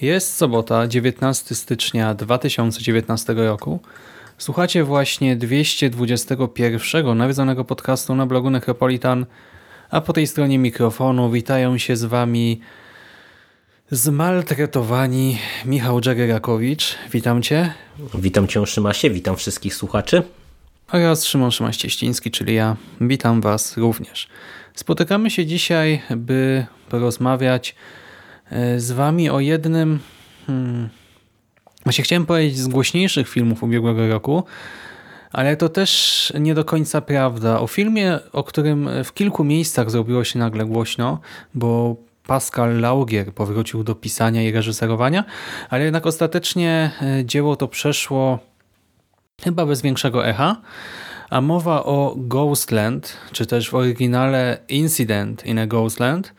Jest sobota, 19 stycznia 2019 roku. Słuchacie właśnie 221 nawiedzonego podcastu na blogu Necropolitan, a po tej stronie mikrofonu witają się z Wami zmaltretowani Michał Dżegerakowicz. Witam Cię. Witam Cię Szymasie, witam wszystkich słuchaczy. Oraz Szymon Szymaś-Cieściński, czyli ja. Witam Was również. Spotykamy się dzisiaj, by porozmawiać z Wami o jednym... Hmm, Właśnie chciałem powiedzieć z głośniejszych filmów ubiegłego roku, ale to też nie do końca prawda. O filmie, o którym w kilku miejscach zrobiło się nagle głośno, bo Pascal Laugier powrócił do pisania i reżyserowania, ale jednak ostatecznie e, dzieło to przeszło chyba bez większego echa, a mowa o Ghostland, czy też w oryginale Incident in a Ghostland.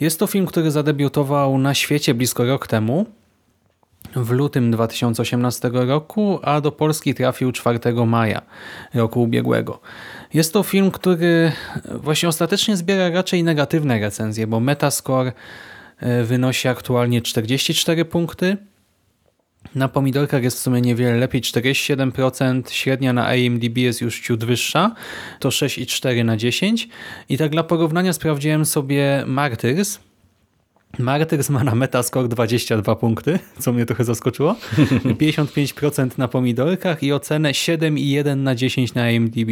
Jest to film, który zadebiutował na świecie blisko rok temu, w lutym 2018 roku, a do Polski trafił 4 maja roku ubiegłego. Jest to film, który właśnie ostatecznie zbiera raczej negatywne recenzje, bo Metascore e, wynosi aktualnie 44 punkty. Na pomidorkach jest w sumie niewiele lepiej, 47%, średnia na IMDb jest już ciut wyższa, to 6,4 na 10. I tak dla porównania sprawdziłem sobie Martyrs, Martyrs ma na Metascore 22 punkty, co mnie trochę zaskoczyło. 55% na pomidorkach i ocenę 7,1 na 10 na IMDb.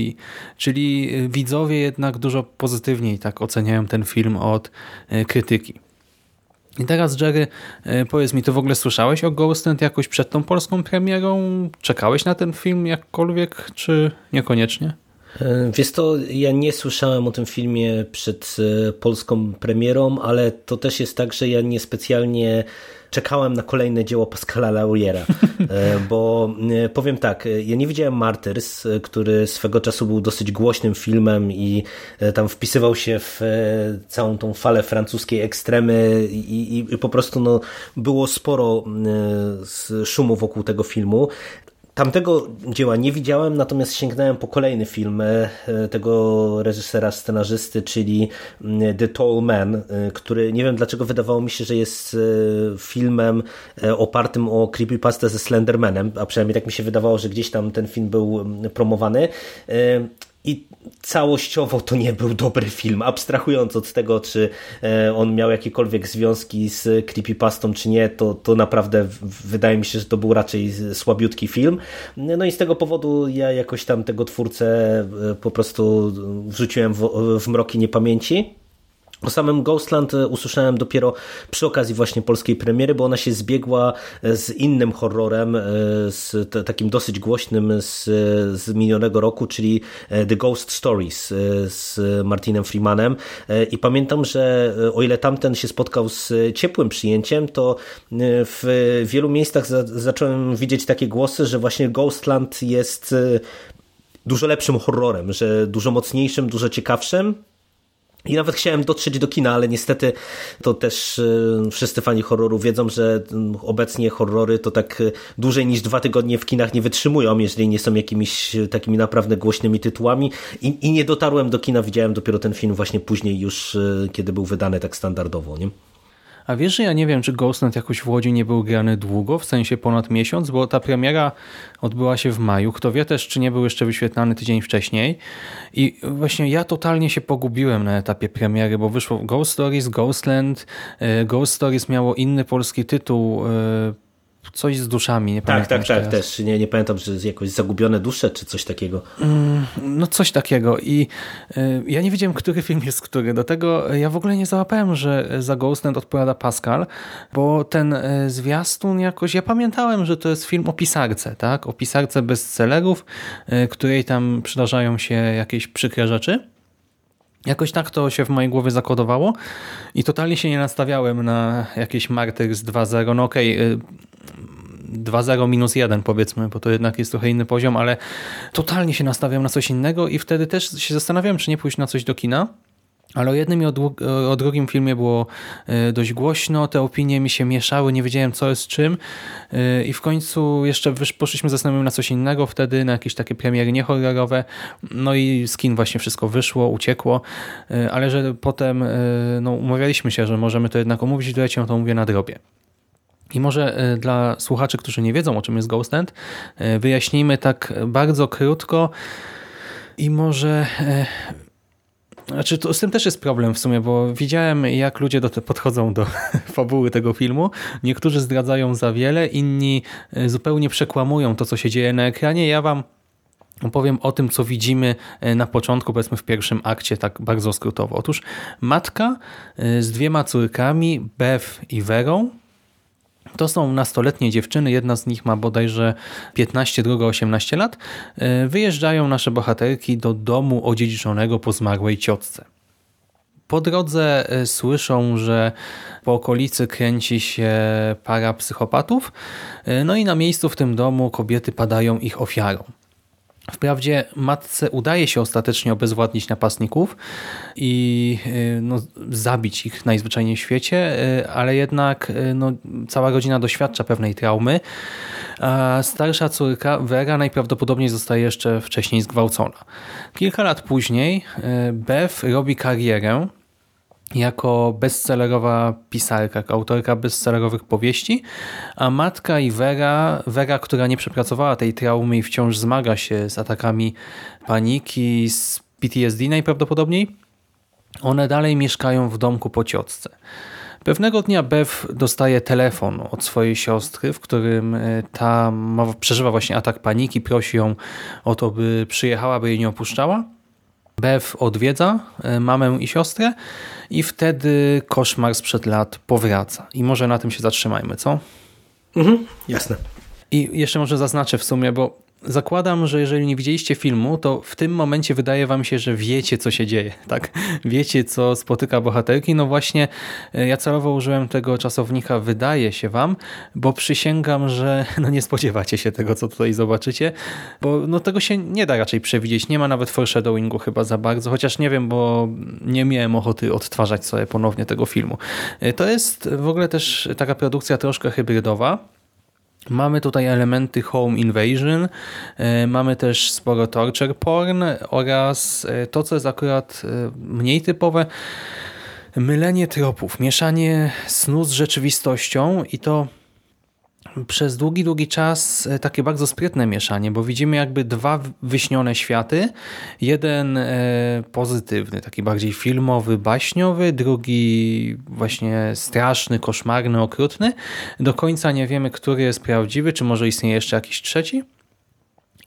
Czyli widzowie jednak dużo pozytywniej tak oceniają ten film od e, krytyki. I teraz Jerry, e, powiedz mi, to w ogóle słyszałeś o Ghostland jakoś przed tą polską premierą? Czekałeś na ten film jakkolwiek, czy niekoniecznie? E, wiesz to, ja nie słyszałem o tym filmie przed e, polską premierą, ale to też jest tak, że ja niespecjalnie czekałem na kolejne dzieło Pascala Lauriera, e, bo powiem tak, ja nie widziałem Martyrs, który swego czasu był dosyć głośnym filmem i tam wpisywał się w całą tą falę francuskiej ekstremy i, i, i po prostu no, było sporo szumu wokół tego filmu. Tamtego dzieła nie widziałem, natomiast sięgnąłem po kolejny film e, tego reżysera, scenarzysty, czyli mm, The Tall Man, e, który nie wiem dlaczego wydawało mi się, że jest e, filmem opartym o creepypastę ze Slendermanem, a przynajmniej tak mi się wydawało, że gdzieś tam ten film był mm, promowany. I całościowo to nie był dobry film, abstrahując od tego, czy e, on miał jakiekolwiek związki z creepypastą, czy nie, to, to naprawdę wydaje mi się, że to był raczej słabiutki film. No i z tego powodu ja jakoś tam tego twórcę e, po prostu wrzuciłem w, w mroki niepamięci. O samym Ghostland e, usłyszałem dopiero przy okazji właśnie polskiej premiery, bo ona się zbiegła e, z innym horrorem, e, z takim dosyć głośnym z, z minionego roku, czyli The Ghost Stories z Martinem Freemanem. I pamiętam, że o ile tamten się spotkał z ciepłym przyjęciem, to w wielu miejscach za, zacząłem widzieć takie głosy, że właśnie Ghostland jest dużo lepszym horrorem, że dużo mocniejszym, dużo ciekawszym i nawet chciałem dotrzeć do kina, ale niestety to też y, wszyscy fani horroru wiedzą, że mm, obecnie horrory to tak y, dłużej niż dwa tygodnie w kinach nie wytrzymują, jeżeli nie są jakimiś y, takimi naprawdę głośnymi tytułami. I, i nie dotarłem do kina, widziałem dopiero ten film właśnie później już, kiedy był wydany tak standardowo. Nie? A wiesz, że ja nie wiem, czy Ghostland jakoś w Łodzi nie był grany długo, w sensie ponad miesiąc, bo ta premiera odbyła się w maju. Kto wie też, czy nie był jeszcze wyświetlany tydzień wcześniej. I właśnie ja totalnie się pogubiłem na etapie premiery, bo wyszło Ghost Stories, Ghostland. E, Ghost Stories miało inny polski tytuł e, coś z duszami, nie pamiętam. Tak, tak, tak, też. Nie, nie pamiętam, że jakoś zagubione dusze, czy coś takiego. Mm, no coś takiego i y, ja nie wiedziałem, który film jest który. Do tego ja w ogóle nie załapałem, że za Ghostland odpowiada Pascal, bo ten y, zwiastun jakoś, ja pamiętałem, że to jest film o pisarce, tak? O pisarce bestsellerów, y, której tam przydarzają się jakieś przykre rzeczy. Jakoś tak to się w mojej głowie zakodowało i totalnie się nie nastawiałem na jakieś Martyrs 2.0. No okej, okay, 2.0 minus 1 powiedzmy, bo to jednak jest trochę inny poziom, ale totalnie się nastawiam na coś innego i wtedy też się zastanawiałem, czy nie pójść na coś do kina. Ale o jednym i o, drugim filmie było e, dość głośno, te opinie mi się mieszały, nie wiedziałem co jest czym. E, i w końcu jeszcze poszliśmy zastanowić na coś innego, wtedy na jakieś takie premiery niehorrorowe, no i z kin właśnie wszystko wyszło, uciekło, e, ale że potem no, umawialiśmy się, że możemy to jednak omówić, to ja to mówię na drobie. I może dla słuchaczy, którzy nie wiedzą o czym jest Ghostland, e, wyjaśnijmy tak bardzo krótko i może... E, znaczy, to, z tym też jest problem w sumie, bo widziałem jak ludzie do, podchodzą do fabuły tego filmu. Niektórzy zdradzają za wiele, inni zupełnie przekłamują to, co się dzieje na ekranie. Ja wam opowiem o tym, co widzimy na początku, powiedzmy w pierwszym akcie, tak bardzo skrótowo. Otóż matka z dwiema córkami, Bev i Verą, to są nastoletnie dziewczyny, jedna z nich ma bodajże 15, druga 18 lat. E, wyjeżdżają nasze bohaterki do domu odziedziczonego po zmarłej ciotce. Po drodze e, słyszą, że po okolicy kręci się para psychopatów, e, no i na miejscu w tym domu kobiety padają ich ofiarą. Wprawdzie matce udaje się ostatecznie obezwładnić napastników i y, no, zabić ich najzwyczajniej w świecie, y, ale jednak y, no, cała rodzina doświadcza pewnej traumy, a starsza córka Vera najprawdopodobniej zostaje jeszcze wcześniej zgwałcona. Kilka lat później Beth robi karierę jako bestsellerowa pisarka, autorka bestsellerowych powieści, a matka i Vera, Vera, która nie przepracowała tej traumy i wciąż zmaga się z atakami paniki, z PTSD najprawdopodobniej, one dalej mieszkają w domku po ciotce. Pewnego dnia Bev dostaje telefon od swojej siostry, w którym e, ta przeżywa właśnie atak paniki, prosi ją o to, by przyjechała, by jej nie opuszczała. Bev odwiedza e, mamę i siostrę i wtedy koszmar sprzed lat powraca. I może na tym się zatrzymajmy, co? Mhm, jasne. I jeszcze może zaznaczę w sumie, bo zakładam, że jeżeli nie widzieliście filmu, to w tym momencie wydaje wam się, że wiecie, co się dzieje. tak? Wiecie, co spotyka bohaterki. No właśnie, e, ja celowo użyłem tego czasownika wydaje się wam, bo przysięgam, że no nie spodziewacie się tego, co tutaj zobaczycie, bo no tego się nie da raczej przewidzieć. Nie ma nawet foreshadowingu chyba za bardzo, chociaż nie wiem, bo nie miałem ochoty odtwarzać sobie ponownie tego filmu. E, to jest w ogóle też taka produkcja troszkę hybrydowa, Mamy tutaj elementy home invasion, e, mamy też sporo torture porn oraz e, to, co jest akurat e, mniej typowe, mylenie tropów, mieszanie snu z rzeczywistością i to przez długi, długi czas e, takie bardzo sprytne mieszanie, bo widzimy jakby dwa wyśnione światy. Jeden e, pozytywny, taki bardziej filmowy, baśniowy, drugi właśnie straszny, koszmarny, okrutny. Do końca nie wiemy, który jest prawdziwy, czy może istnieje jeszcze jakiś trzeci.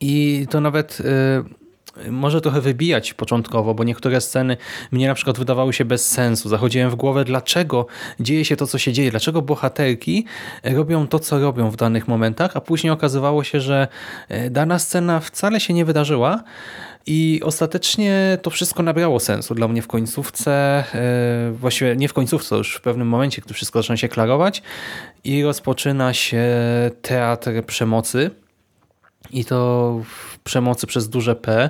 I to nawet e, może trochę wybijać początkowo, bo niektóre sceny mnie na przykład wydawały się bez sensu. Zachodziłem w głowę, dlaczego dzieje się to, co się dzieje, dlaczego bohaterki robią to, co robią w danych momentach, a później okazywało się, że e, dana scena wcale się nie wydarzyła i ostatecznie to wszystko nabrało sensu dla mnie w końcówce, e, właściwie nie w końcówce, już w pewnym momencie, gdy wszystko zaczyna się klarować i rozpoczyna się teatr przemocy, i to przemocy przez duże P,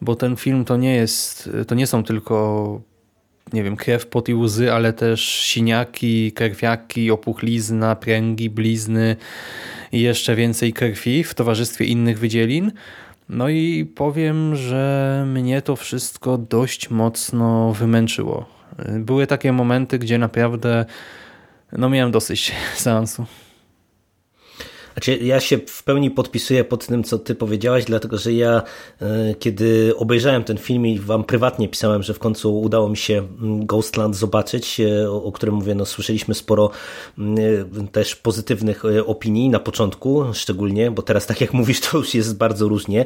bo ten film to nie jest, to nie są tylko nie wiem, krew, pot i łzy, ale też siniaki, krwiaki, opuchlizna, pręgi, blizny i jeszcze więcej krwi w towarzystwie innych wydzielin. No i powiem, że mnie to wszystko dość mocno wymęczyło. Były takie momenty, gdzie naprawdę no miałem dosyć seansu. Znaczy, ja się w pełni podpisuję pod tym, co ty powiedziałaś, dlatego że ja, e, kiedy obejrzałem ten film i wam prywatnie pisałem, że w końcu udało mi się mm, Ghostland zobaczyć, e, o, którym mówię, no słyszeliśmy sporo mm, e, też pozytywnych opinii na początku, szczególnie, bo teraz tak jak mówisz, to już jest bardzo różnie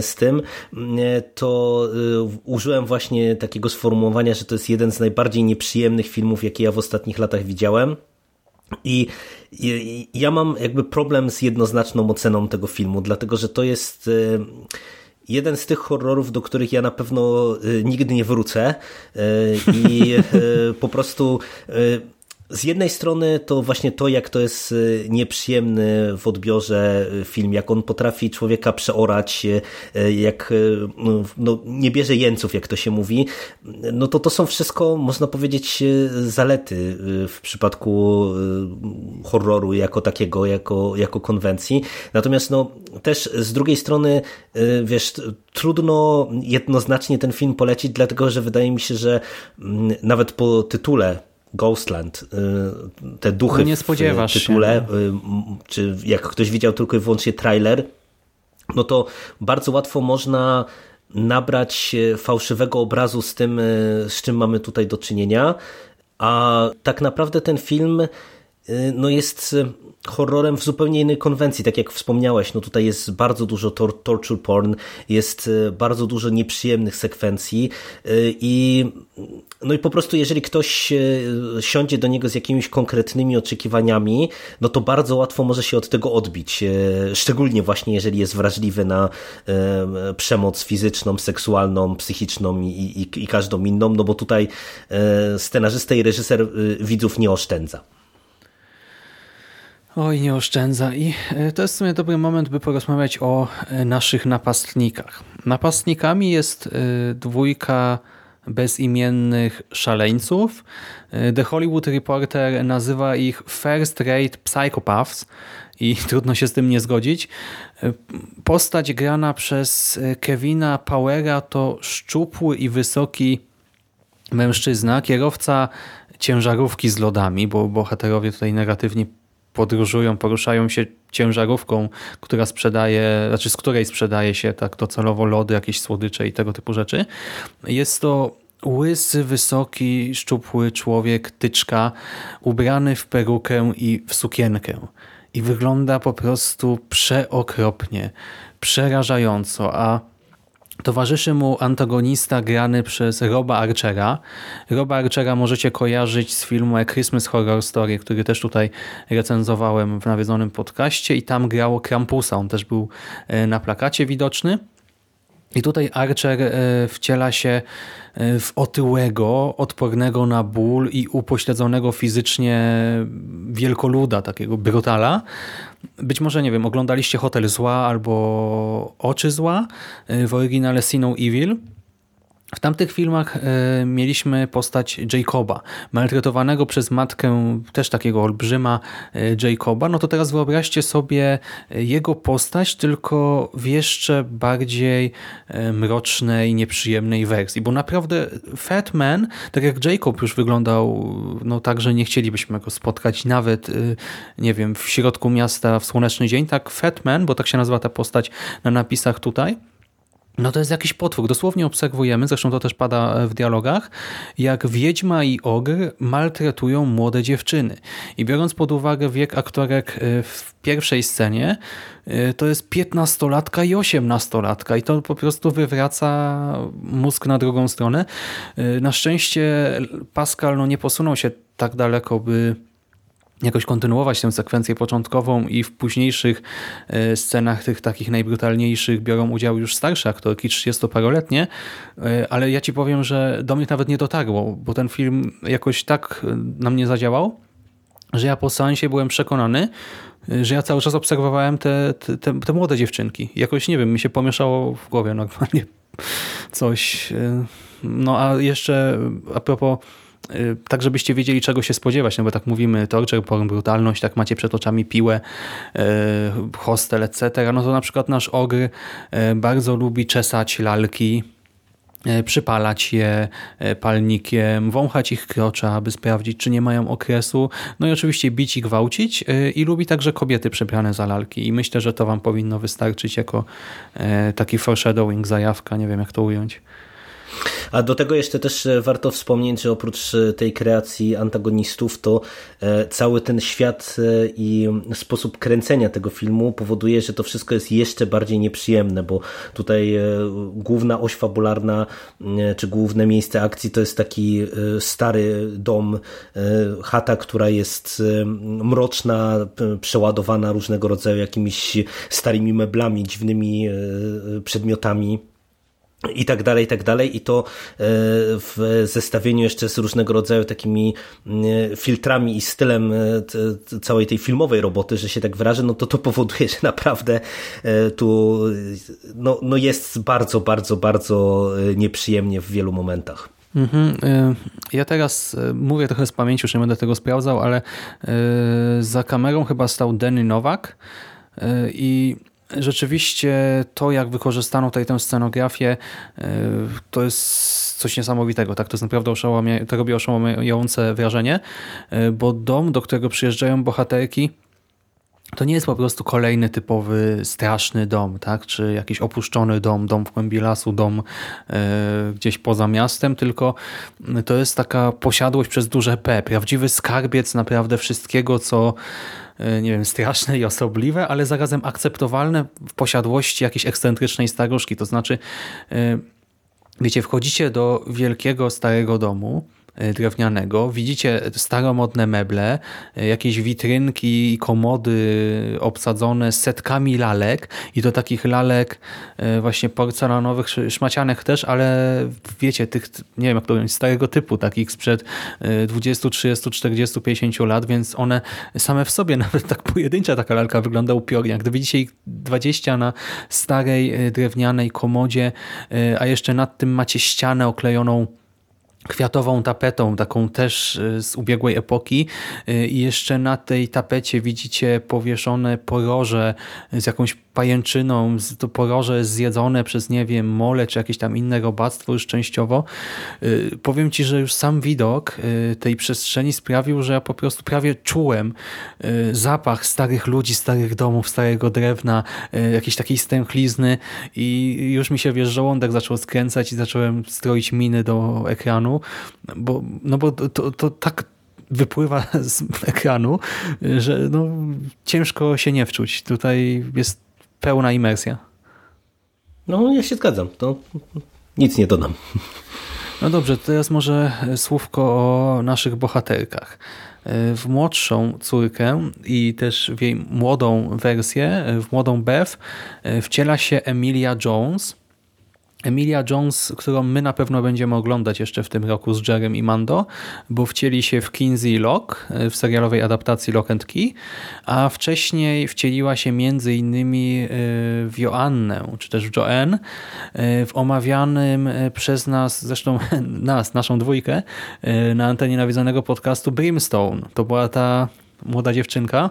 z tym, mm, to użyłem właśnie takiego sformułowania, że to jest jeden z najbardziej nieprzyjemnych filmów, jakie ja w ostatnich latach widziałem. I ja mam jakby problem z jednoznaczną oceną tego filmu, dlatego że to jest e, jeden z tych horrorów, do których ja na pewno e, nigdy nie wrócę e, i po prostu z jednej strony to właśnie to, jak to jest y, nieprzyjemny w odbiorze y, film, jak on potrafi człowieka przeorać, y, jak no, no, nie bierze jeńców, jak to się mówi, no to to są wszystko, można powiedzieć, zalety w przypadku horroru jako takiego, jako, jako konwencji. Natomiast no, też z drugiej strony, wiesz, trudno jednoznacznie ten film polecić, dlatego że wydaje mi się, że mm, nawet po tytule Ghostland, y, te duchy no nie spodziewasz w tytule, się, no. Y, czy jak ktoś widział tylko i wyłącznie trailer, no to bardzo łatwo można nabrać fałszywego obrazu z tym, y, z czym mamy tutaj do czynienia, a tak naprawdę ten film no jest horrorem w zupełnie innej konwencji, tak jak wspomniałeś, no tutaj jest bardzo dużo tor torture porn, jest bardzo dużo nieprzyjemnych sekwencji i no i po prostu, jeżeli ktoś siądzie do niego z jakimiś konkretnymi oczekiwaniami, no to bardzo łatwo może się od tego odbić. Szczególnie właśnie, jeżeli jest wrażliwy na przemoc fizyczną, seksualną, psychiczną i, i, i każdą inną, no bo tutaj scenarzysta i reżyser widzów nie oszczędza. Oj, nie oszczędza. I to jest w sumie dobry moment, by porozmawiać o naszych napastnikach. Napastnikami jest dwójka bezimiennych szaleńców. The Hollywood Reporter nazywa ich first rate psychopaths i trudno się z tym nie zgodzić. Postać grana przez Kevina Powera to szczupły i wysoki mężczyzna, kierowca ciężarówki z lodami, bo bohaterowie tutaj negatywnie podróżują, poruszają się ciężarówką, która sprzedaje, znaczy z której sprzedaje się tak docelowo lody, jakieś słodycze i tego typu rzeczy. Jest to łysy, wysoki, szczupły człowiek, tyczka, ubrany w perukę i w sukienkę. I wygląda po prostu przeokropnie, przerażająco, a Towarzyszy mu antagonista grany przez Roba Archera. Roba Archera możecie kojarzyć z filmu A Christmas Horror Story, który też tutaj recenzowałem w nawiedzonym podcaście i tam grało Krampusa. On też był e, na plakacie widoczny. I tutaj Archer e, wciela się e, w otyłego, odpornego na ból i upośledzonego fizycznie wielkoluda, takiego brutala. Być może, nie wiem, oglądaliście Hotel Zła albo Oczy Zła e, w oryginale Siną Evil. W tamtych filmach e, mieliśmy postać Jacoba, maltretowanego przez matkę też takiego olbrzyma e, Jacoba. No to teraz wyobraźcie sobie e, jego postać, tylko w jeszcze bardziej mrocznej, nieprzyjemnej wersji. Bo naprawdę Fat Man, tak jak Jacob już wyglądał no tak, że nie chcielibyśmy go spotkać nawet, nie wiem, w środku miasta w słoneczny dzień, tak Fat Man, bo tak się nazywa ta postać na napisach tutaj, no to jest jakiś potwór. Dosłownie obserwujemy, zresztą to też pada w dialogach, jak wiedźma i ogr maltretują młode dziewczyny. I biorąc pod uwagę wiek aktorek e, w pierwszej scenie, e, to jest piętnastolatka i osiemnastolatka i to po prostu wywraca mózg na drugą stronę. E, na szczęście Pascal no, nie posunął się tak daleko, by jakoś kontynuować tę sekwencję początkową i w późniejszych e, scenach tych takich najbrutalniejszych biorą udział już starsze aktorki, 30-paroletnie, e, ale ja ci powiem, że do mnie nawet nie dotarło, bo ten film jakoś tak na mnie zadziałał, że ja po seansie byłem przekonany, e, że ja cały czas obserwowałem te, te, te młode dziewczynki. Jakoś, nie wiem, mi się pomieszało w głowie normalnie coś. No a jeszcze a propos tak żebyście wiedzieli czego się spodziewać, no bo tak mówimy torture, porn, brutalność, tak macie przed oczami piłę, y, hostel, etc. No to na przykład nasz ogry y, bardzo lubi czesać lalki, przypalać je palnikiem, wąchać ich krocza, aby sprawdzić, czy nie mają okresu, no i oczywiście bić i gwałcić i lubi także kobiety przebrane za lalki i myślę, że to wam powinno wystarczyć jako taki foreshadowing, zajawka, nie wiem jak to ująć. A do tego jeszcze też e, warto wspomnieć, że oprócz e, tej kreacji antagonistów, to e, cały ten świat i sposób kręcenia tego filmu powoduje, że to wszystko jest jeszcze bardziej nieprzyjemne, bo tutaj główna oś fabularna, czy główne miejsce akcji to jest taki stary dom, chata, która jest mroczna, przeładowana różnego rodzaju jakimiś starymi meblami, dziwnymi przedmiotami i tak dalej, i tak dalej. I to e, w zestawieniu jeszcze z różnego rodzaju takimi e, filtrami i stylem e, całej tej filmowej roboty, że się tak wyrażę, no to to powoduje, że naprawdę tu no, no jest bardzo, bardzo, bardzo nieprzyjemnie w wielu momentach. Mhm. Ja teraz mówię trochę z pamięci, już nie będę tego sprawdzał, ale za kamerą chyba stał Denny Nowak i rzeczywiście to, jak wykorzystano tutaj tę scenografię, e, to jest coś niesamowitego. Tak? To jest naprawdę oszałamia, to robi oszałamiające wrażenie, e, bo dom, do którego przyjeżdżają bohaterki, to nie jest po prostu kolejny typowy straszny dom, tak? czy jakiś opuszczony dom, dom w głębi lasu, dom e, gdzieś poza miastem, tylko to jest taka posiadłość przez duże P, prawdziwy skarbiec naprawdę wszystkiego, co E, nie wiem, straszne i osobliwe, ale zarazem akceptowalne w posiadłości jakiejś ekscentrycznej staruszki. To znaczy, e, wiecie, wchodzicie do wielkiego, starego domu, drewnianego. Widzicie staromodne meble, e, jakieś witrynki i komody obsadzone setkami lalek i do takich lalek e, właśnie porcelanowych, szmacianych też, ale wiecie, tych, nie wiem jak to powiedzieć, starego typu, takich sprzed 20, 30, 40, 50 lat, więc one same w sobie, nawet tak pojedyncza taka lalka wygląda upiornie. Jak widzicie ich 20 na starej drewnianej komodzie, a jeszcze nad tym macie ścianę oklejoną kwiatową tapetą, taką też y, z ubiegłej epoki. Y, i jeszcze na tej tapecie widzicie powieszone poroże z jakąś pajęczyną, to poroże zjedzone przez, nie wiem, mole czy jakieś tam inne robactwo już częściowo. Y, powiem Ci, że już sam widok tej przestrzeni sprawił, że ja po prostu prawie czułem zapach starych ludzi, starych domów, starego drewna, jakiejś takiej stęchlizny i już mi się, wiesz, żołądek zaczął skręcać i zacząłem stroić miny do ekranu bo, no bo to, to tak wypływa z ekranu, że no, ciężko się nie wczuć. Tutaj jest pełna imersja. No, ja się zgadzam. To nic nie dodam. No dobrze, teraz może słówko o naszych bohaterkach. W młodszą córkę i też w jej młodą wersję, w młodą Beth, wciela się Emilia Jones, Emilia Jones, którą my na pewno będziemy oglądać jeszcze w tym roku z Jerem i Mando, bo wcieli się w Kinsey Lock e, w serialowej adaptacji Lock and Key, a wcześniej wcieliła się między innymi e, w Joannę, czy też w Joanne, e, w omawianym przez nas, zresztą nas, naszą dwójkę, na antenie nawiedzonego podcastu Brimstone. To była ta młoda dziewczynka,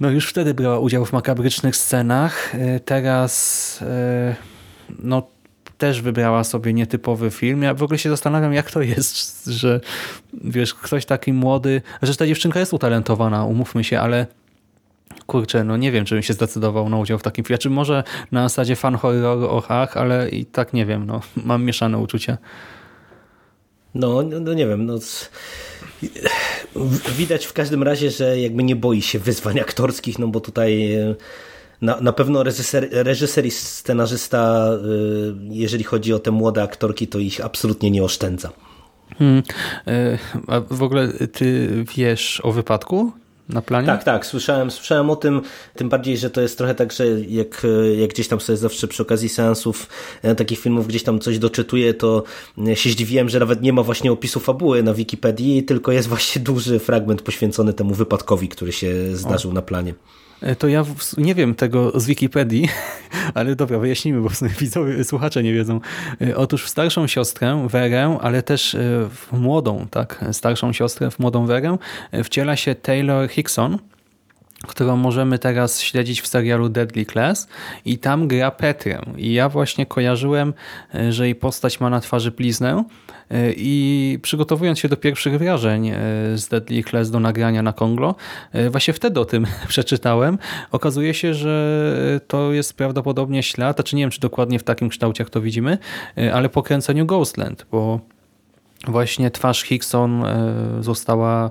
no już wtedy brała udział w makabrycznych scenach. Teraz no też wybrała sobie nietypowy film. Ja w ogóle się zastanawiam, jak to jest, że wiesz, ktoś taki młody, że ta dziewczynka jest utalentowana, umówmy się, ale kurczę, no nie wiem, czy bym się zdecydował na udział w takim filmie. Czy może na zasadzie fan horroru, och, ach, ale i tak nie wiem, no mam mieszane uczucia. No, no, no nie wiem, no widać w każdym razie, że jakby nie boi się wyzwań aktorskich, no bo tutaj na, na pewno reżyser, reżyser i scenarzysta, y, jeżeli chodzi o te młode aktorki, to ich absolutnie nie oszczędza. Hmm. E, a w ogóle ty wiesz o wypadku na planie? Tak, tak, słyszałem, słyszałem o tym, tym bardziej, że to jest trochę tak, że jak, jak gdzieś tam sobie zawsze przy okazji seansów e, takich filmów gdzieś tam coś doczytuję, to się zdziwiłem, że nawet nie ma właśnie opisu fabuły na Wikipedii, tylko jest właśnie duży fragment poświęcony temu wypadkowi, który się zdarzył o. na planie. E, to ja nie wiem tego z Wikipedii, ale dobra, wyjaśnijmy, bo widzowie, słuchacze nie wiedzą. E, otóż w starszą siostrę, Werę, ale też e, w młodą, tak, starszą siostrę, w młodą Werę, wciela się Taylor Hickson, którą możemy teraz śledzić w serialu Deadly Class i tam gra Petrę. I ja właśnie kojarzyłem, że jej postać ma na twarzy bliznę i przygotowując się do pierwszych wrażeń e, z Deadly Class do nagrania na Konglo, właśnie wtedy o tym przeczytałem. Okazuje się, że to jest prawdopodobnie ślad, znaczy nie wiem, czy dokładnie w takim kształcie, jak to widzimy, ale po kręceniu Ghostland, bo właśnie twarz Hickson została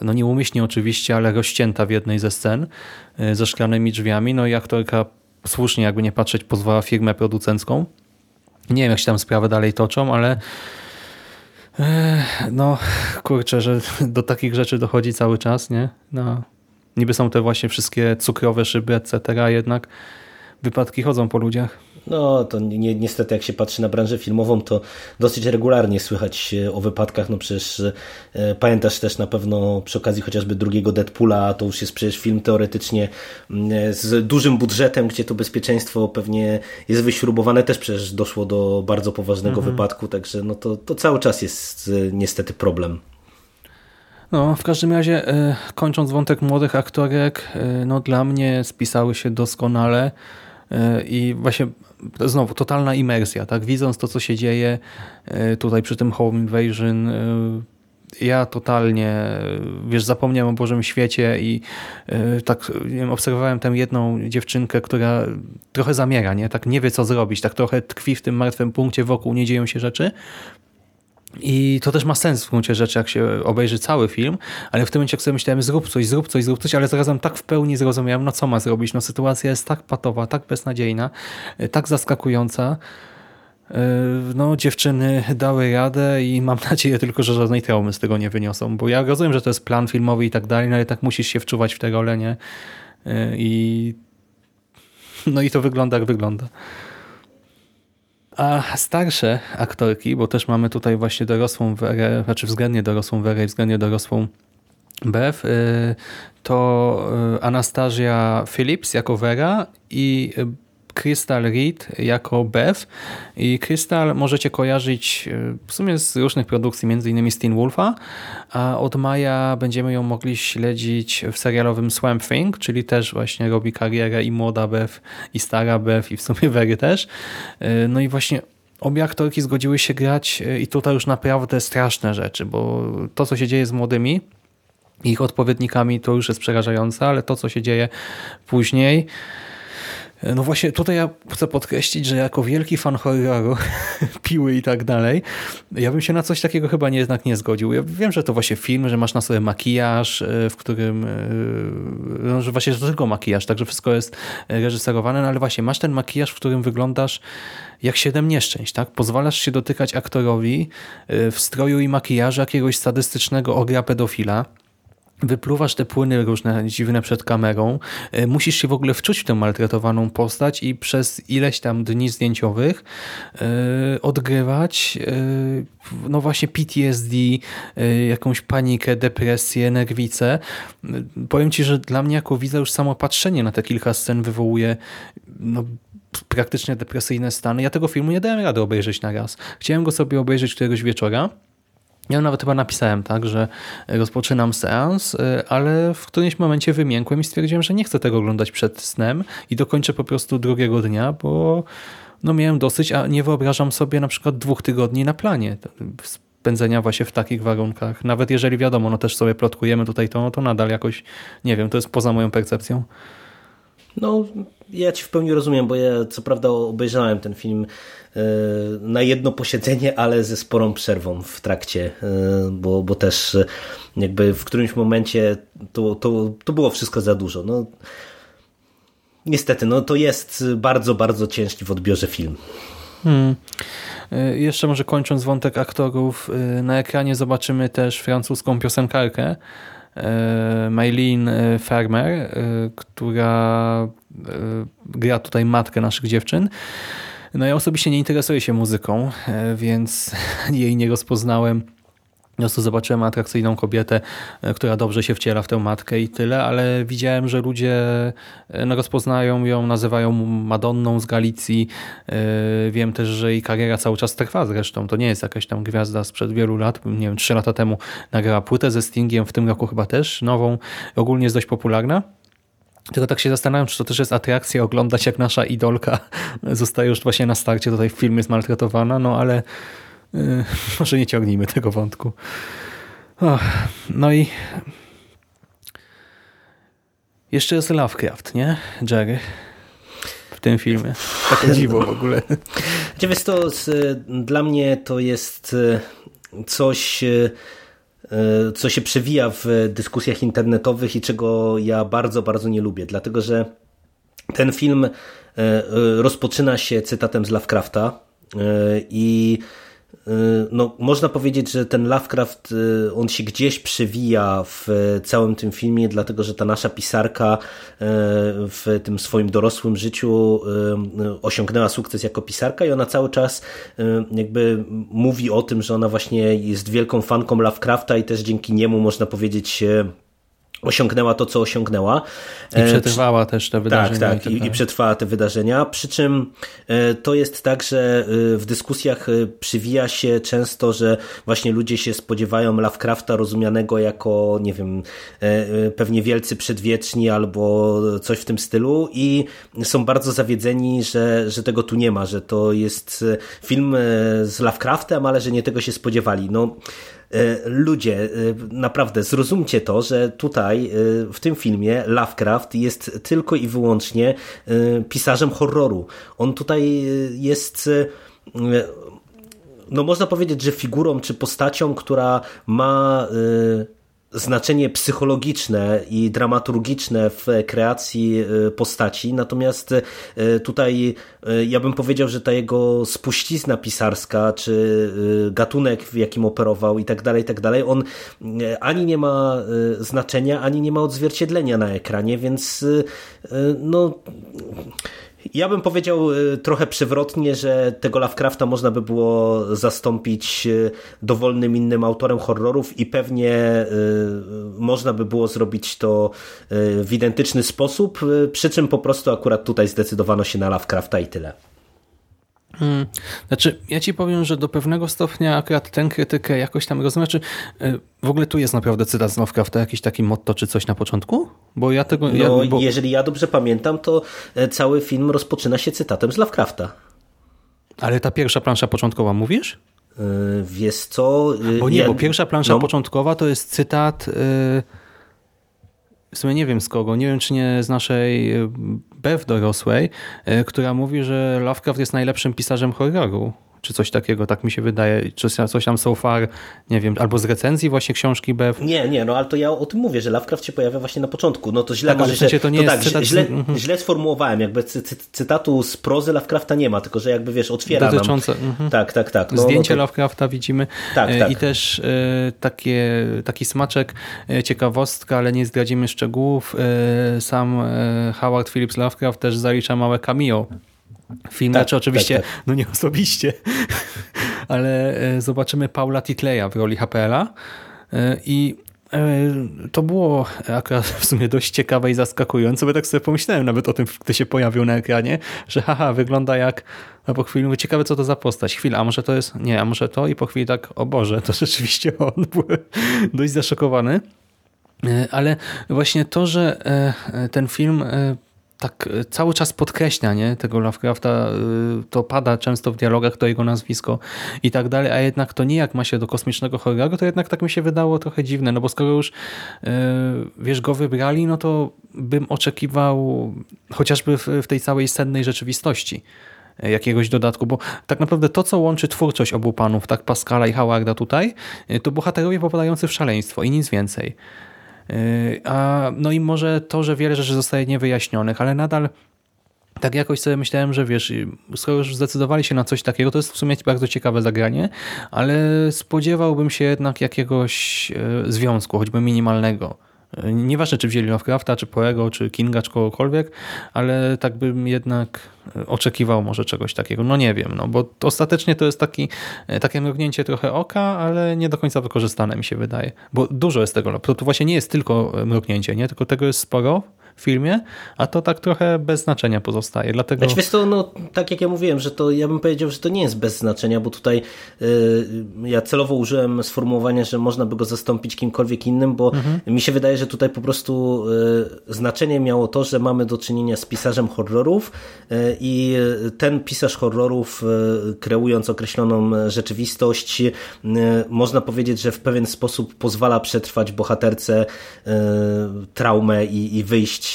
no nieumyślnie oczywiście, ale rozcięta w jednej ze scen e, ze szklanymi drzwiami. No i aktorka słusznie, jakby nie patrzeć, pozwała firmę producencką. Nie wiem, jak się tam sprawy dalej toczą, ale e, no kurczę, że do takich rzeczy dochodzi cały czas, nie? No, niby są te właśnie wszystkie cukrowe szyby, etc., jednak wypadki chodzą po ludziach. No to ni niestety jak się patrzy na branżę filmową, to dosyć regularnie słychać o wypadkach. No przecież e, pamiętasz też na pewno przy okazji chociażby drugiego Deadpoola, to już jest przecież film teoretycznie z dużym budżetem, gdzie to bezpieczeństwo pewnie jest wyśrubowane. Też przecież doszło do bardzo poważnego mhm. wypadku, także no to, to cały czas jest e, niestety problem. No, w każdym razie, e, kończąc wątek młodych aktorek, no dla mnie spisały się doskonale i właśnie znowu totalna imersja, tak? Widząc to, co się dzieje e, tutaj przy tym Home Invasion, e, ja totalnie, wiesz, zapomniałem o Bożym świecie i e, tak wiem, obserwowałem tę jedną dziewczynkę, która trochę zamiera, nie? Tak nie wie, co zrobić, tak trochę tkwi w tym martwym punkcie, wokół nie dzieją się rzeczy i to też ma sens w gruncie rzeczy, jak się obejrzy cały film, ale w tym momencie jak sobie myślałem, zrób coś, zrób coś, zrób coś, ale zarazem tak w pełni zrozumiałem, no co ma zrobić. No sytuacja jest tak patowa, tak beznadziejna, e, tak zaskakująca. E, no dziewczyny dały radę i mam nadzieję tylko, że żadnej traumy z tego nie wyniosą, bo ja rozumiem, że to jest plan filmowy i tak dalej, no ale tak musisz się wczuwać w te role, nie? E, I no i to wygląda jak wygląda. A starsze aktorki, bo też mamy tutaj właśnie dorosłą Werę, znaczy względnie dorosłą Werę i względnie dorosłą Bev, y, to y, Anastasia Phillips jako Vera i Crystal Reed jako Beth i Crystal możecie kojarzyć e, w sumie z różnych produkcji, m.in. z Teen Wolfa, a od maja będziemy ją mogli śledzić w serialowym Swamp Thing, czyli też właśnie robi karierę i młoda Beth i stara Beth i w sumie Wery też. E, no i właśnie obie aktorki zgodziły się grać e, i tutaj już naprawdę straszne rzeczy, bo to co się dzieje z młodymi ich odpowiednikami to już jest przerażające, ale to co się dzieje później no właśnie tutaj ja chcę podkreślić, że jako wielki fan horroru, piły i tak dalej, ja bym się na coś takiego chyba nie, jednak nie zgodził. Ja wiem, że to właśnie film, że masz na sobie makijaż, e, w którym, e, no, że właśnie to tylko makijaż, także wszystko jest reżyserowane, no ale właśnie masz ten makijaż, w którym wyglądasz jak siedem nieszczęść, tak? Pozwalasz się dotykać aktorowi e, w stroju i makijażu jakiegoś sadystycznego ogra pedofila, wypluwasz te płyny różne dziwne przed kamerą, e, musisz się w ogóle wczuć w tę maltretowaną postać i przez ileś tam dni zdjęciowych e, odgrywać e, no właśnie PTSD, jakąś panikę, depresję, nerwicę. Powiem Ci, że dla mnie jako widza już samo patrzenie na te kilka scen wywołuje no, praktycznie depresyjne stany. Ja tego filmu nie dałem rady obejrzeć na raz. Chciałem go sobie obejrzeć któregoś wieczora, ja nawet chyba napisałem tak, że rozpoczynam seans, y, ale w którymś momencie wymiękłem i stwierdziłem, że nie chcę tego oglądać przed snem i dokończę po prostu drugiego dnia, bo no miałem dosyć, a nie wyobrażam sobie na przykład dwóch tygodni na planie spędzenia właśnie w takich warunkach. Nawet jeżeli wiadomo, no też sobie plotkujemy tutaj to, no to nadal jakoś, nie wiem, to jest poza moją percepcją. No, ja ci w pełni rozumiem, bo ja co prawda obejrzałem ten film e, na jedno posiedzenie, ale ze sporą przerwą w trakcie, e, bo, bo też jakby w którymś momencie to, to, to było wszystko za dużo. No, niestety, no to jest bardzo, bardzo ciężki w odbiorze film. Hmm. E, jeszcze może kończąc wątek aktorów, na ekranie zobaczymy też francuską piosenkarkę, E, Maylin e, Farmer, e, która gra tutaj matkę naszych dziewczyn. No ja osobiście nie interesuję się muzyką, więc jej nie rozpoznałem po prostu zobaczyłem atrakcyjną kobietę, e, która dobrze się wciela w tę matkę i tyle, ale widziałem, że ludzie e, no, rozpoznają ją, nazywają Madonną z Galicji. E, wiem też, że jej kariera cały czas trwa zresztą. To nie jest jakaś tam gwiazda sprzed wielu lat. Nie wiem, trzy lata temu nagrała płytę ze Stingiem, w tym roku chyba też nową. Ogólnie jest dość popularna. Tylko tak się zastanawiam, czy to też jest atrakcja oglądać, jak nasza idolka zostaje już właśnie na starcie tutaj w filmie zmaltretowana, no ale może nie ciągnijmy tego wątku. No i jeszcze jest Lovecraft, nie? Jerry? W tym filmie. Takie dziwo w ogóle. Wiesz to, dla mnie to jest e, coś E, co się przewija w dyskusjach internetowych i czego ja bardzo, bardzo nie lubię, dlatego że ten film rozpoczyna się cytatem z Lovecrafta i Y, no, można powiedzieć, że ten Lovecraft, y, on się gdzieś przewija w całym tym filmie, dlatego że ta nasza pisarka y, w tym swoim dorosłym życiu osiągnęła sukces jako pisarka i ona cały czas jakby mówi o tym, że ona właśnie jest wielką fanką Lovecrafta i też dzięki niemu można powiedzieć osiągnęła to, co osiągnęła. I e, przetrwała też te wydarzenia. Tak, tak, i, i przetrwała te wydarzenia. Przy czym e, to jest tak, że e, w dyskusjach przywija się często, że właśnie ludzie się spodziewają Lovecrafta rozumianego jako, nie wiem, pewnie wielcy przedwieczni albo coś w tym stylu i są bardzo zawiedzeni, że, że tego tu nie ma, że to jest film z Lovecraftem, ale że nie tego się spodziewali. No, ludzie, e, naprawdę zrozumcie to, że tutaj e, w tym filmie Lovecraft jest tylko i wyłącznie pisarzem horroru. On tutaj jest no można powiedzieć, że figurą czy postacią, która ma znaczenie psychologiczne i dramaturgiczne w kreacji e, postaci, natomiast e, tutaj e, ja bym powiedział, że ta jego spuścizna pisarska, czy gatunek, w jakim operował i tak dalej, i tak dalej, on ani nie ma znaczenia, ani nie ma odzwierciedlenia na ekranie, więc no ja bym powiedział y, trochę przewrotnie, że tego Lovecrafta można by było zastąpić y, dowolnym innym autorem horrorów i pewnie y, można by było zrobić to w identyczny sposób, przy czym po prostu akurat tutaj zdecydowano się na Lovecrafta i tyle. Hmm. Znaczy, ja ci powiem, że do pewnego stopnia akurat tę krytykę jakoś tam rozumiem. Znaczy, y, w ogóle tu jest naprawdę cytat z Lovecrafta, jakiś taki motto czy coś na początku? Bo ja tego... No, ja, bo... jeżeli ja dobrze pamiętam, to e, cały film rozpoczyna się cytatem z Lovecrafta. Ale ta pierwsza plansza początkowa, mówisz? Yy, wiesz co... Yy, bo nie, ja... bo pierwsza plansza no. początkowa to jest cytat... Yy w sumie nie wiem z kogo, nie wiem czy nie z naszej e, Bev dorosłej, e, która mówi, że Lovecraft jest najlepszym pisarzem horroru czy coś takiego, tak mi się wydaje, czy coś tam so far, nie wiem, albo z recenzji właśnie książki Bev. Nie, nie, no ale to ja o tym mówię, że Lovecraft się pojawia właśnie na początku, no to źle tak, może, w sensie to nie to jest tak, cytat... źle, mhm. źle sformułowałem, jakby cy, cy, cytatu z prozy Lovecrafta nie ma, tylko że jakby wiesz, otwiera Dotyczące, nam... Mhm. Tak, tak, tak. No, Zdjęcie no to... Lovecrafta widzimy tak, e, tak. i też e, takie, taki smaczek, e, ciekawostka, ale nie zdradzimy szczegółów, sam Howard Phillips Lovecraft też zalicza małe cameo film. Tak, znaczy oczywiście, tak, tak. no nie osobiście, ale e, zobaczymy Paula Titleya w roli HPL-a e, i e, to było akurat w sumie dość ciekawe i zaskakujące, bo tak sobie pomyślałem nawet o tym, gdy się pojawił na ekranie, że haha, wygląda jak, a po chwili mówię, ciekawe co to za postać. Chwila, a może to jest, nie, a może to? I po chwili tak, o Boże, to rzeczywiście on. Byłem dość zaszokowany. Ale właśnie to, że ten film tak e, cały czas podkreśla nie, tego Lovecrafta, e, to pada często w dialogach to jego nazwisko i tak dalej, a jednak to nie jak ma się do kosmicznego horroru, to jednak tak mi się wydało trochę dziwne, no bo skoro już e, wiesz, go wybrali, no to bym oczekiwał chociażby w, w tej całej sennej rzeczywistości jakiegoś dodatku, bo tak naprawdę to, co łączy twórczość obu panów, tak Pascala i Howarda tutaj, to bohaterowie popadający w szaleństwo i nic więcej. A, no i może to, że wiele rzeczy zostaje niewyjaśnionych, ale nadal tak jakoś sobie myślałem, że wiesz, skoro już zdecydowali się na coś takiego, to jest w sumie bardzo ciekawe zagranie, ale spodziewałbym się jednak jakiegoś e, związku, choćby minimalnego. Nieważne, czy wzięli Lovecrafta, czy Poego, czy Kinga, czy kogokolwiek, ale tak bym jednak oczekiwał może czegoś takiego. No nie wiem, no bo ostatecznie to jest taki, takie mrugnięcie trochę oka, ale nie do końca wykorzystane mi się wydaje. Bo dużo jest tego. To, to właśnie nie jest tylko mrugnięcie, nie? tylko tego jest sporo filmie, a to tak trochę bez znaczenia pozostaje. Dlatego... Znaczy, wiesz to, no, tak jak ja mówiłem, że to ja bym powiedział, że to nie jest bez znaczenia, bo tutaj yy, ja celowo użyłem sformułowania, że można by go zastąpić kimkolwiek innym, bo mhm. mi się wydaje, że tutaj po prostu yy, znaczenie miało to, że mamy do czynienia z pisarzem horrorów yy, i ten pisarz horrorów kreując określoną rzeczywistość można powiedzieć, że w pewien sposób pozwala przetrwać bohaterce traumę i, i wyjść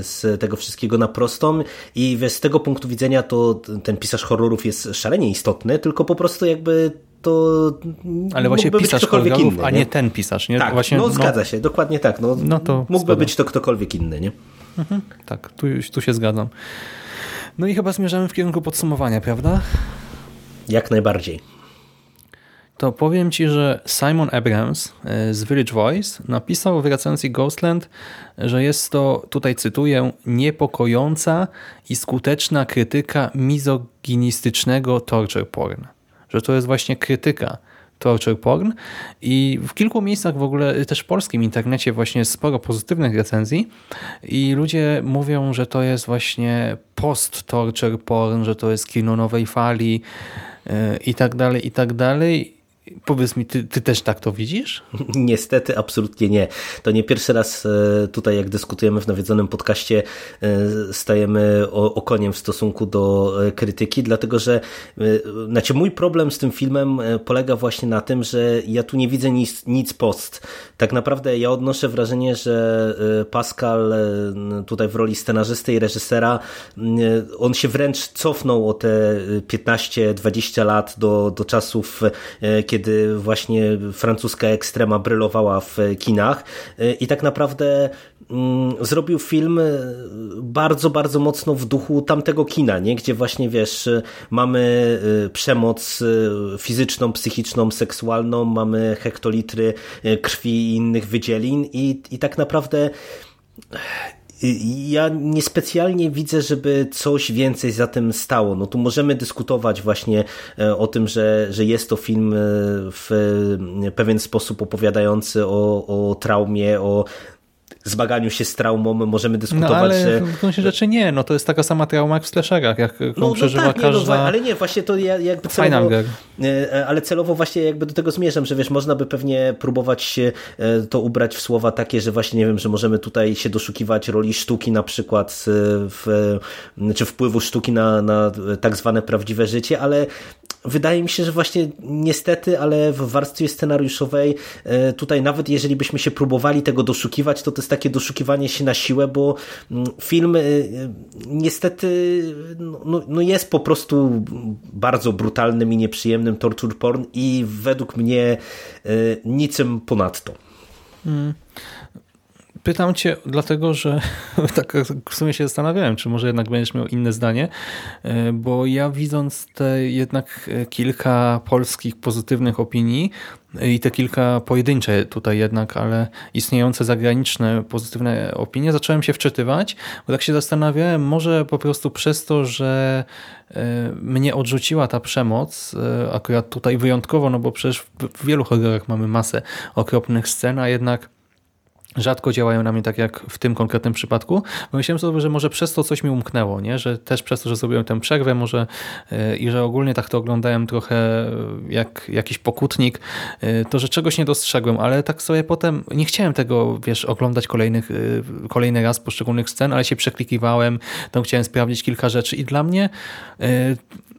z tego wszystkiego na prostą i z tego punktu widzenia to ten pisarz horrorów jest szalenie istotny, tylko po prostu jakby to Ale właśnie pisarz horrorów, inny, a nie? ten pisarz, nie? Tak, właśnie, no, no zgadza się, dokładnie tak. No, no to mógłby zgoda. być to ktokolwiek inny, nie? Mhm, tak, tu, tu się zgadzam. No i chyba zmierzamy w kierunku podsumowania, prawda? Jak najbardziej to powiem Ci, że Simon Abrams e, z Village Voice napisał w recenzji Ghostland, że jest to, tutaj cytuję, niepokojąca i skuteczna krytyka mizoginistycznego torture porn. Że to jest właśnie krytyka torture porn i w kilku miejscach w ogóle też w polskim internecie właśnie jest sporo pozytywnych recenzji i ludzie mówią, że to jest właśnie post-torture porn, że to jest kino nowej fali e, i tak dalej, i tak dalej Powiedz mi, ty, ty, też tak to widzisz? Niestety, absolutnie nie. To nie pierwszy raz e, tutaj, jak dyskutujemy w nawiedzonym podcaście, e, stajemy okoniem w stosunku do e, krytyki, dlatego że znaczy mój problem z tym filmem polega właśnie na tym, że ja tu nie widzę nic, nic post. Tak naprawdę ja odnoszę wrażenie, że Pascal tutaj w roli scenarzysty i reżysera, on się wręcz cofnął o te 15-20 lat do, do czasów, kiedy kiedy właśnie francuska ekstrema brylowała w kinach i tak naprawdę mm, zrobił film bardzo, bardzo mocno w duchu tamtego kina, nie? gdzie właśnie wiesz, mamy y, przemoc y, fizyczną, psychiczną, seksualną, mamy hektolitry y, krwi i innych wydzielin i, i tak naprawdę ja niespecjalnie widzę, żeby coś więcej za tym stało. No tu możemy dyskutować właśnie e, o tym, że, że jest to film e, w pewien sposób opowiadający o, o traumie, o zmaganiu się z traumą możemy dyskutować. No, ale że... w gruncie rzeczy nie, no to jest taka sama trauma jak w slasherach, jak no, przeżywa no tak, każda... Nie, no, ale nie, właśnie to ja, jakby celowo, e, ale celowo właśnie jakby do tego zmierzam, że wiesz, można by pewnie próbować e, to ubrać w słowa takie, że właśnie nie wiem, że możemy tutaj się doszukiwać roli sztuki na przykład e, w, czy wpływu sztuki na, na tak zwane prawdziwe życie, ale wydaje mi się, że właśnie niestety, ale w warstwie scenariuszowej tutaj nawet jeżeli byśmy się próbowali tego doszukiwać, to to jest takie doszukiwanie się na siłę, bo mm, film y, y, niestety no, no, no jest po prostu bardzo brutalnym i nieprzyjemnym torture porn i według mnie niczym ponadto. Hmm. Pytam cię dlatego, że tak w sumie się zastanawiałem, czy może jednak będziesz miał inne zdanie, e, bo ja widząc te jednak e, kilka polskich pozytywnych opinii e, i te kilka pojedyncze tutaj jednak, ale istniejące zagraniczne pozytywne opinie, zacząłem się wczytywać, bo tak się zastanawiałem, może po prostu przez to, że mnie odrzuciła ta przemoc, akurat tutaj wyjątkowo, no bo przecież w wielu horrorach mamy masę okropnych scen, a jednak rzadko działają na mnie tak jak w tym konkretnym przypadku, myślałem sobie, że może przez to coś mi umknęło, nie? że też przez to, że zrobiłem tę przerwę może yy, i że ogólnie tak to oglądałem trochę jak jakiś pokutnik, yy, to że czegoś nie dostrzegłem, ale tak sobie potem nie chciałem tego, wiesz, oglądać kolejnych, yy, kolejny raz poszczególnych scen, ale się przeklikiwałem, tam chciałem sprawdzić kilka rzeczy i dla mnie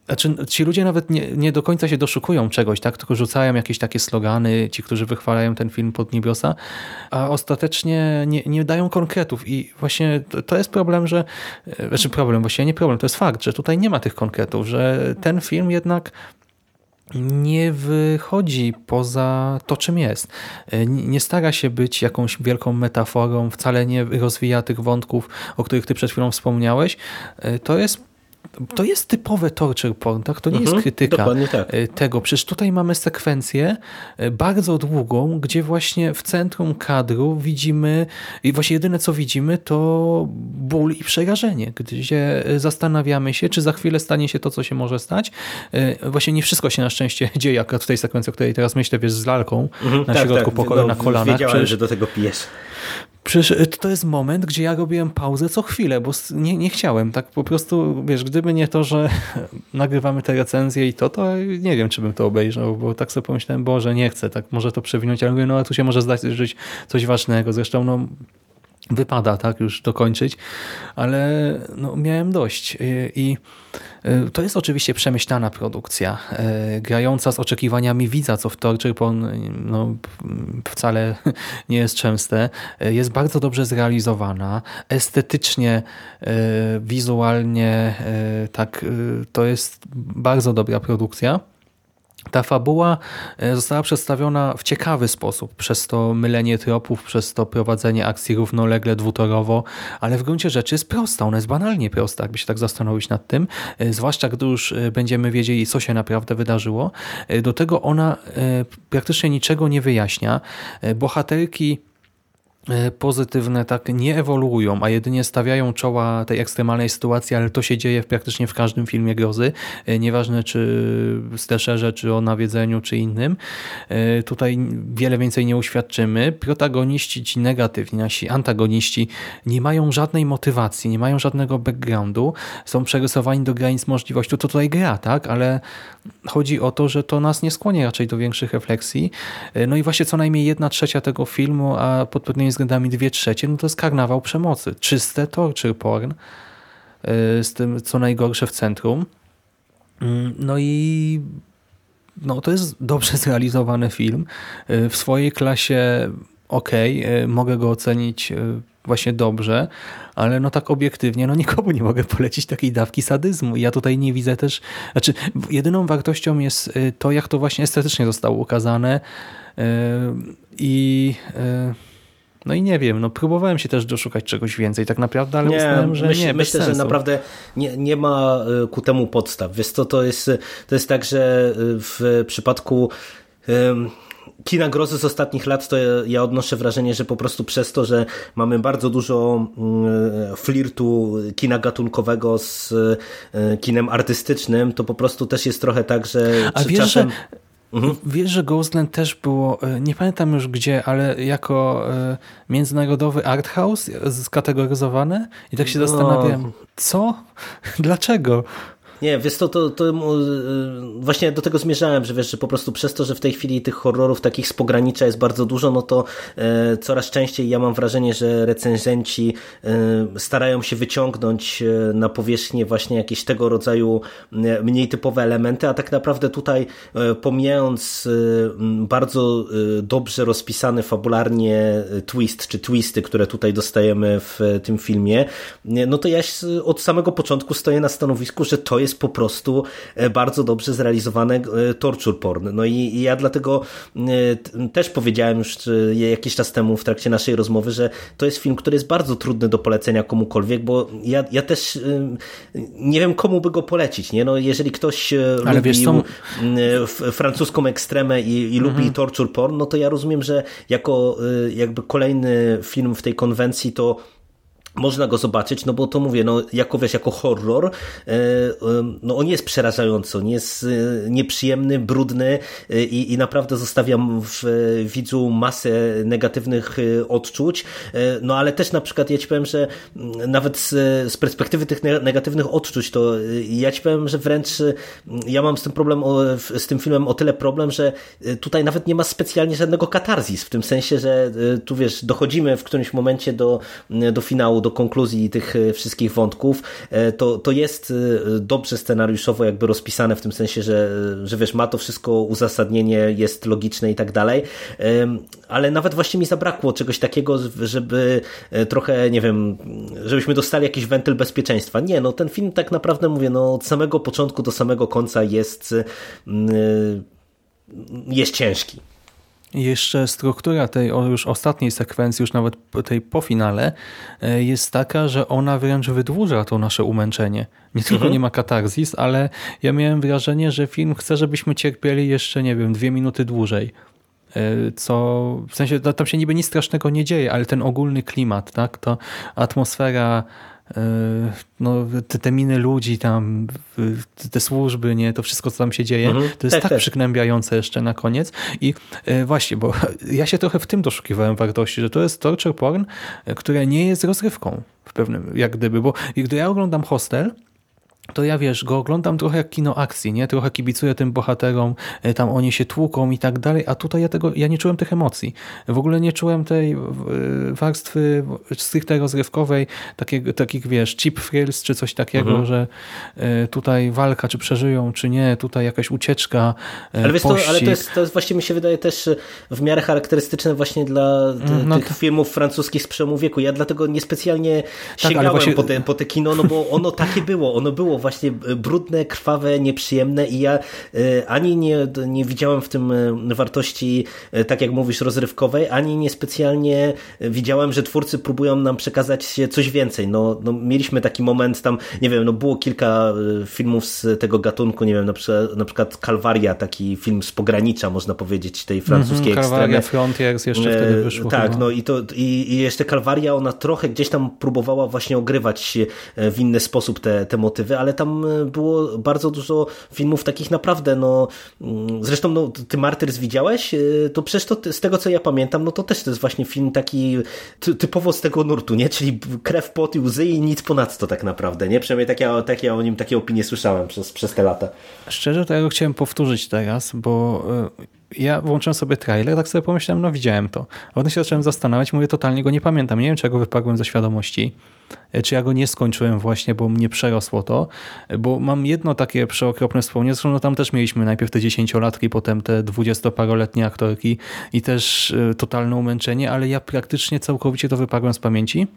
znaczy, ci ludzie nawet nie, nie do końca się doszukują czegoś, tak? tylko rzucają jakieś takie slogany, ci, którzy wychwalają ten film pod niebiosa, a ostatecznie nie, nie dają konkretów. I właśnie to, to jest problem, że, e, znaczy problem, właściwie nie problem, to jest fakt, że tutaj nie ma tych konkretów, że ten film jednak nie wychodzi poza to, czym jest. E, nie stara się być jakąś wielką metaforą, wcale nie rozwija tych wątków, o których ty przed chwilą wspomniałeś. E, to jest to jest typowe torture porn, tak? To nie mhm, jest krytyka tak. E, tego. Przecież tutaj mamy sekwencję e, bardzo długą, gdzie właśnie w centrum kadru widzimy i właśnie jedyne co widzimy to ból i przerażenie, gdzie zastanawiamy się, czy za chwilę stanie się to, co się może stać. Właśnie nie wszystko się na szczęście dzieje, akurat w tej sekwencji, o której teraz myślę, wiesz, z lalką mhm, na tak, środku tak, pokoju no, na kolanach. Wiedziałem, Przecież... że do tego pijesz. Przecież y, to jest moment, gdzie ja robiłem pauzę co chwilę, bo nie, nie chciałem. Tak po prostu, wiesz, gdyby nie to, że nagrywamy te recenzje i to, to nie wiem, czy bym to obejrzał, bo tak sobie pomyślałem, Boże, nie chcę, tak może to przewinąć, ale mówię, no a tu się może zdarzyć coś ważnego. Zresztą, no wypada tak już dokończyć, ale no, miałem dość i y, to jest oczywiście przemyślana produkcja, y, grająca z oczekiwaniami widza, co w Torture Porn no, wcale nie jest częste. Y, jest bardzo dobrze zrealizowana, estetycznie, wizualnie tak, to jest bardzo dobra produkcja. Ta fabuła e, została przedstawiona w ciekawy sposób, przez to mylenie tropów, przez to prowadzenie akcji równolegle, dwutorowo, ale w gruncie rzeczy jest prosta, ona jest banalnie prosta, jakby się tak zastanowić nad tym, e, zwłaszcza gdy już e, będziemy wiedzieli, co się naprawdę wydarzyło. Do tego ona praktycznie niczego nie wyjaśnia. Bohaterki pozytywne tak nie ewoluują, a jedynie stawiają czoła tej ekstremalnej sytuacji, ale to się dzieje praktycznie w każdym filmie grozy, e, nieważne czy w slasherze, czy o nawiedzeniu, czy innym. E, tutaj wiele więcej nie uświadczymy. Protagoniści ci negatywni, nasi antagoniści nie mają żadnej motywacji, nie mają żadnego backgroundu, są przerysowani do granic możliwości. To tutaj gra, tak, ale chodzi o to, że to nas nie skłania raczej do większych refleksji. No i właśnie co najmniej jedna trzecia tego filmu, a pod pewnymi względami dwie trzecie, no to jest karnawał przemocy. Czyste torture porn, y, z tym co najgorsze w centrum. Mm, no i no, to jest dobrze zrealizowany film. Y, w swojej klasie ok, mogę go ocenić y, właśnie dobrze, ale no tak obiektywnie, no nikomu nie mogę polecić takiej dawki sadyzmu. Ja tutaj nie widzę też, znaczy jedyną wartością jest to, jak to właśnie estetycznie zostało ukazane i no i nie wiem, no próbowałem się też doszukać czegoś więcej tak naprawdę, ale nie, uznałem, że myśl, nie, Myślę, sensu. że naprawdę nie, nie ma e, ku temu podstaw. Wiesz to, to jest, to jest tak, że e, w przypadku um, kina grozy z ostatnich lat, to ja odnoszę wrażenie, że po prostu przez to, że mamy bardzo dużo mm, flirtu kina gatunkowego z kinem artystycznym, to po prostu też jest trochę tak, że A wiesz, czasem... że Mhm. Wiesz, że Ghostland też było, e, nie pamiętam już gdzie, ale jako e, międzynarodowy art house skategoryzowane i tak się no. zastanawiam, co? Dlaczego? Nie, wiesz to, to, to, właśnie do tego zmierzałem, że wiesz, że po prostu przez to, że w tej chwili tych horrorów takich z pogranicza jest bardzo dużo, no to e, coraz częściej ja mam wrażenie, że recenzenci e, starają się wyciągnąć e, na powierzchnię właśnie jakieś tego rodzaju e, mniej typowe elementy, a tak naprawdę tutaj e, pomijając bardzo dobrze rozpisany fabularnie twist, czy twisty, które tutaj dostajemy w tym filmie, no to ja od samego początku stoję na stanowisku, że to jest jest po prostu e, bardzo dobrze zrealizowane e, torture porn. No i, ja dlatego e, też powiedziałem już jakiś czas temu w trakcie naszej rozmowy, że to jest film, który jest bardzo trudny do polecenia komukolwiek, bo ja, ja też nie wiem komu by go polecić, nie? No jeżeli ktoś Ale lubi wiesz, są... francuską ekstremę i, i mhm. lubi torture porn, no to ja rozumiem, że jako jakby kolejny film w tej konwencji to można go zobaczyć, no bo to mówię, no jako wiesz, jako horror, e, e, no on jest przerażający, on jest e, nieprzyjemny, brudny i, i naprawdę zostawiam w widzu masę negatywnych odczuć, no ale też na przykład ja ci powiem, że mm, nawet z, z perspektywy tych negatywnych odczuć, to ja ci powiem, że wręcz ja mam z tym problem, z tym filmem o tyle problem, że tutaj nawet nie ma specjalnie żadnego katarzis, w tym sensie, że tu wiesz, dochodzimy w którymś momencie do, do finału, do konkluzji tych e, wszystkich wątków, e, to, to jest e, dobrze scenariuszowo jakby rozpisane w tym sensie, że, że wiesz, ma to wszystko uzasadnienie, jest logiczne i tak dalej, ale nawet właśnie mi zabrakło czegoś takiego, żeby trochę, nie wiem, żebyśmy dostali jakiś wentyl bezpieczeństwa. Nie, no ten film tak naprawdę mówię, no od samego początku do samego końca jest jest ciężki. Jeszcze struktura tej już ostatniej sekwencji, już nawet tej po finale, e, jest taka, że ona wręcz wydłuża to nasze umęczenie. Nie tylko mhm. nie ma katarzis, ale ja miałem wrażenie, że film chce, żebyśmy cierpieli jeszcze, nie wiem, dwie minuty dłużej. E, co w sensie tam się niby nic strasznego nie dzieje, ale ten ogólny klimat, tak, to atmosfera no, te, te miny ludzi tam, te służby, nie, to wszystko, co tam się dzieje, mhm. to jest tak, tak, tak przygnębiające jeszcze na koniec. I właśnie, bo ja się trochę w tym doszukiwałem wartości, że to jest torture porn, które nie jest rozrywką w pewnym, jak gdyby, bo gdy ja oglądam Hostel, to ja wiesz, go oglądam trochę jak kino akcji, nie? Trochę kibicuję tym bohaterom, e, tam oni się tłuką i tak dalej, a tutaj ja tego, ja nie czułem tych emocji. W ogóle nie czułem tej e, warstwy stricte rozrywkowej, takiego, takich wiesz, cheap thrills czy coś takiego, mhm. że e, tutaj walka, czy przeżyją, czy nie, tutaj jakaś ucieczka, Ale wiesz, to, ale to jest, to jest właśnie mi się wydaje też w miarę charakterystyczne właśnie dla mm, no tych to... filmów francuskich z przełomu wieku. Ja dlatego niespecjalnie tak, sięgałem właśnie... po, te, po te kino, no bo ono takie było, ono było właśnie brudne, krwawe, nieprzyjemne i ja e, ani nie, nie widziałem w tym e, wartości, e, tak jak mówisz, rozrywkowej, ani nie specjalnie widziałem, że twórcy próbują nam przekazać coś więcej. No, no mieliśmy taki moment tam, nie wiem, no było kilka filmów z tego gatunku, nie wiem, na przykład, na przykład Kalwaria, taki film z pogranicza, można powiedzieć, tej francuskiej mm -hmm, Kalwaria Frontiers jeszcze wtedy wyszło. Tak, chyba. no i, to, i, i jeszcze Kalwaria, ona trochę gdzieś tam próbowała właśnie ogrywać w inny sposób te, te motywy, ale ale tam e, było bardzo dużo filmów takich naprawdę, no mm, zresztą no, ty Martyrs widziałeś, e, to przecież to z tego co ja pamiętam, no to też to jest właśnie film taki typowo z tego nurtu, nie? Czyli krew, pot i łzy i nic ponadto tak naprawdę, nie? Przynajmniej tak ja, tak ja o nim takie opinie słyszałem przez, przez te lata. Szczerze to ja chciałem powtórzyć teraz, bo e, ja włączyłem sobie trailer, tak sobie pomyślałem, no widziałem to. A potem się zacząłem zastanawiać, mówię, totalnie go nie pamiętam. Nie wiem, czego wypadłem ze świadomości, e, czy ja go nie skończyłem właśnie, bo mnie przerosło to, bo mam jedno takie przeokropne wspomnienie, zresztą no tam też mieliśmy najpierw te dziesięciolatki, potem te dwudziestoparoletnie aktorki i też e, totalne umęczenie, ale ja praktycznie całkowicie to wypadłem z pamięci.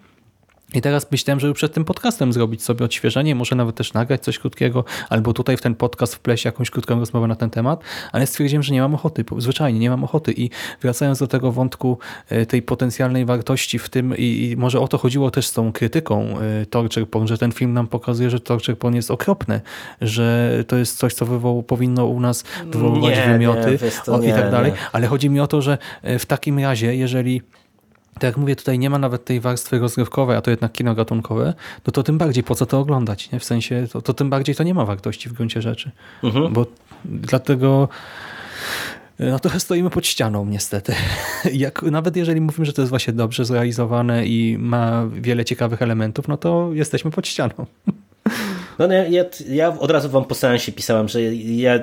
I teraz myślałem, żeby przed tym podcastem zrobić sobie odświeżenie, może nawet też nagrać coś krótkiego, albo tutaj w ten podcast wpleść jakąś krótką rozmowę na ten temat, ale stwierdziłem, że nie mam ochoty, zwyczajnie nie mam ochoty. I wracając do tego wątku e, tej potencjalnej wartości w tym i, może o to chodziło też z tą krytyką e, Torture Porn, że ten film nam pokazuje, że Torture Porn jest okropny, że to jest coś, co wywoł, powinno u nas wywoływać wymioty nie, i tak dalej, ale chodzi mi o to, że e, w takim razie, jeżeli tak jak mówię, tutaj nie ma nawet tej warstwy rozrywkowej, a to jednak kino gatunkowe, no to tym bardziej po co to oglądać? Nie? W sensie, to, to tym bardziej to nie ma wartości w gruncie rzeczy. Mhm. Bo dlatego no trochę stoimy pod ścianą niestety. Jak, nawet jeżeli mówimy, że to jest właśnie dobrze zrealizowane i ma wiele ciekawych elementów, no to jesteśmy pod ścianą. No ja, ja od razu wam po seansie pisałem, że ja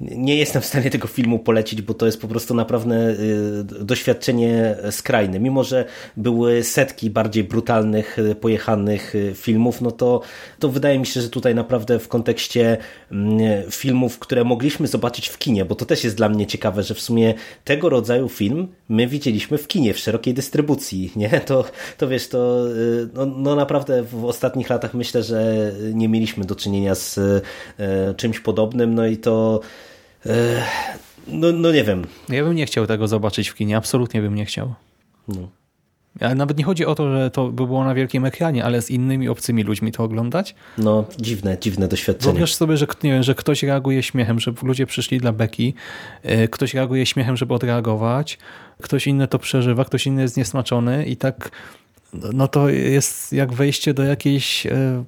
nie jestem w stanie tego filmu polecić, bo to jest po prostu naprawdę y, doświadczenie skrajne. Mimo, że były setki bardziej brutalnych, y, pojechanych y, filmów, no to, to wydaje mi się, że tutaj naprawdę w kontekście mm, filmów, które mogliśmy zobaczyć w kinie, bo to też jest dla mnie ciekawe, że w sumie tego rodzaju film my widzieliśmy w kinie, w szerokiej dystrybucji, nie? To, to wiesz, to no, no naprawdę w ostatnich latach myślę, że nie mieliśmy do czynienia z czymś podobnym, no i to no, no nie wiem. Ja bym nie chciał tego zobaczyć w kinie, absolutnie bym nie chciał. No. Ale nawet nie chodzi o to, że to by było na wielkim ekranie, ale z innymi obcymi ludźmi to oglądać. No, dziwne, dziwne doświadczenie. Wyobraź sobie, że, nie wiem, że ktoś reaguje śmiechem, że ludzie przyszli dla beki, e, ktoś reaguje śmiechem, żeby odreagować, ktoś inny to przeżywa, ktoś inny jest niesmaczony i tak no to jest jak wejście do jakiejś e,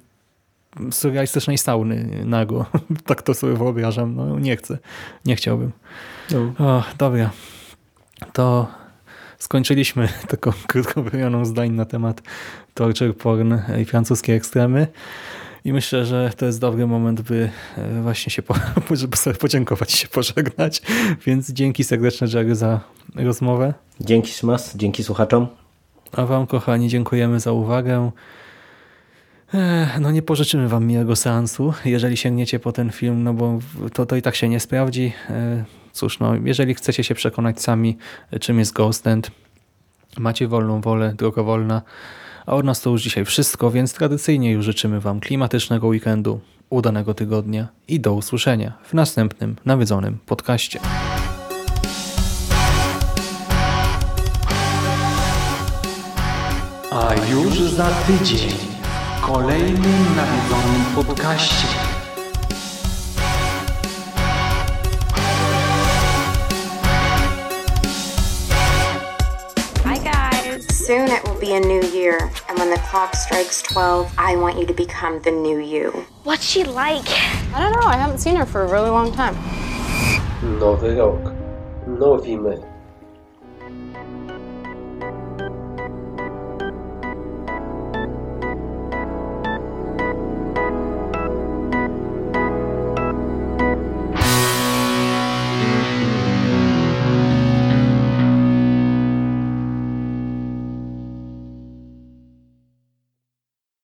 surrealistycznej sauny nago. tak to sobie wyobrażam. No nie chcę. Nie chciałbym. No. O, dobra. To skończyliśmy taką krótką wymianą zdań na temat torture porn i francuskie ekstremy. I myślę, że to jest dobry moment, by e, właśnie się po, żeby sobie podziękować się pożegnać. Więc dzięki serdeczne Jerry za rozmowę. Dzięki Smas, dzięki słuchaczom. A wam kochani dziękujemy za uwagę. No nie pożyczymy wam miłego seansu, jeżeli sięgniecie po ten film, no bo to, to i tak się nie sprawdzi. Cóż, no jeżeli chcecie się przekonać sami, czym jest Ghost End, macie wolną wolę, droga wolna, a od nas to już dzisiaj wszystko, więc tradycyjnie już życzymy wam klimatycznego weekendu, udanego tygodnia i do usłyszenia w następnym nawiedzonym podcaście. A już za tydzień kolejnym nawiedzonym podcaście. Soon it will be a new year, and when the clock strikes 12, I want you to become the new you. What's she like? I don't know. I haven't seen her for a really long time. Nowy rok. Nowi my.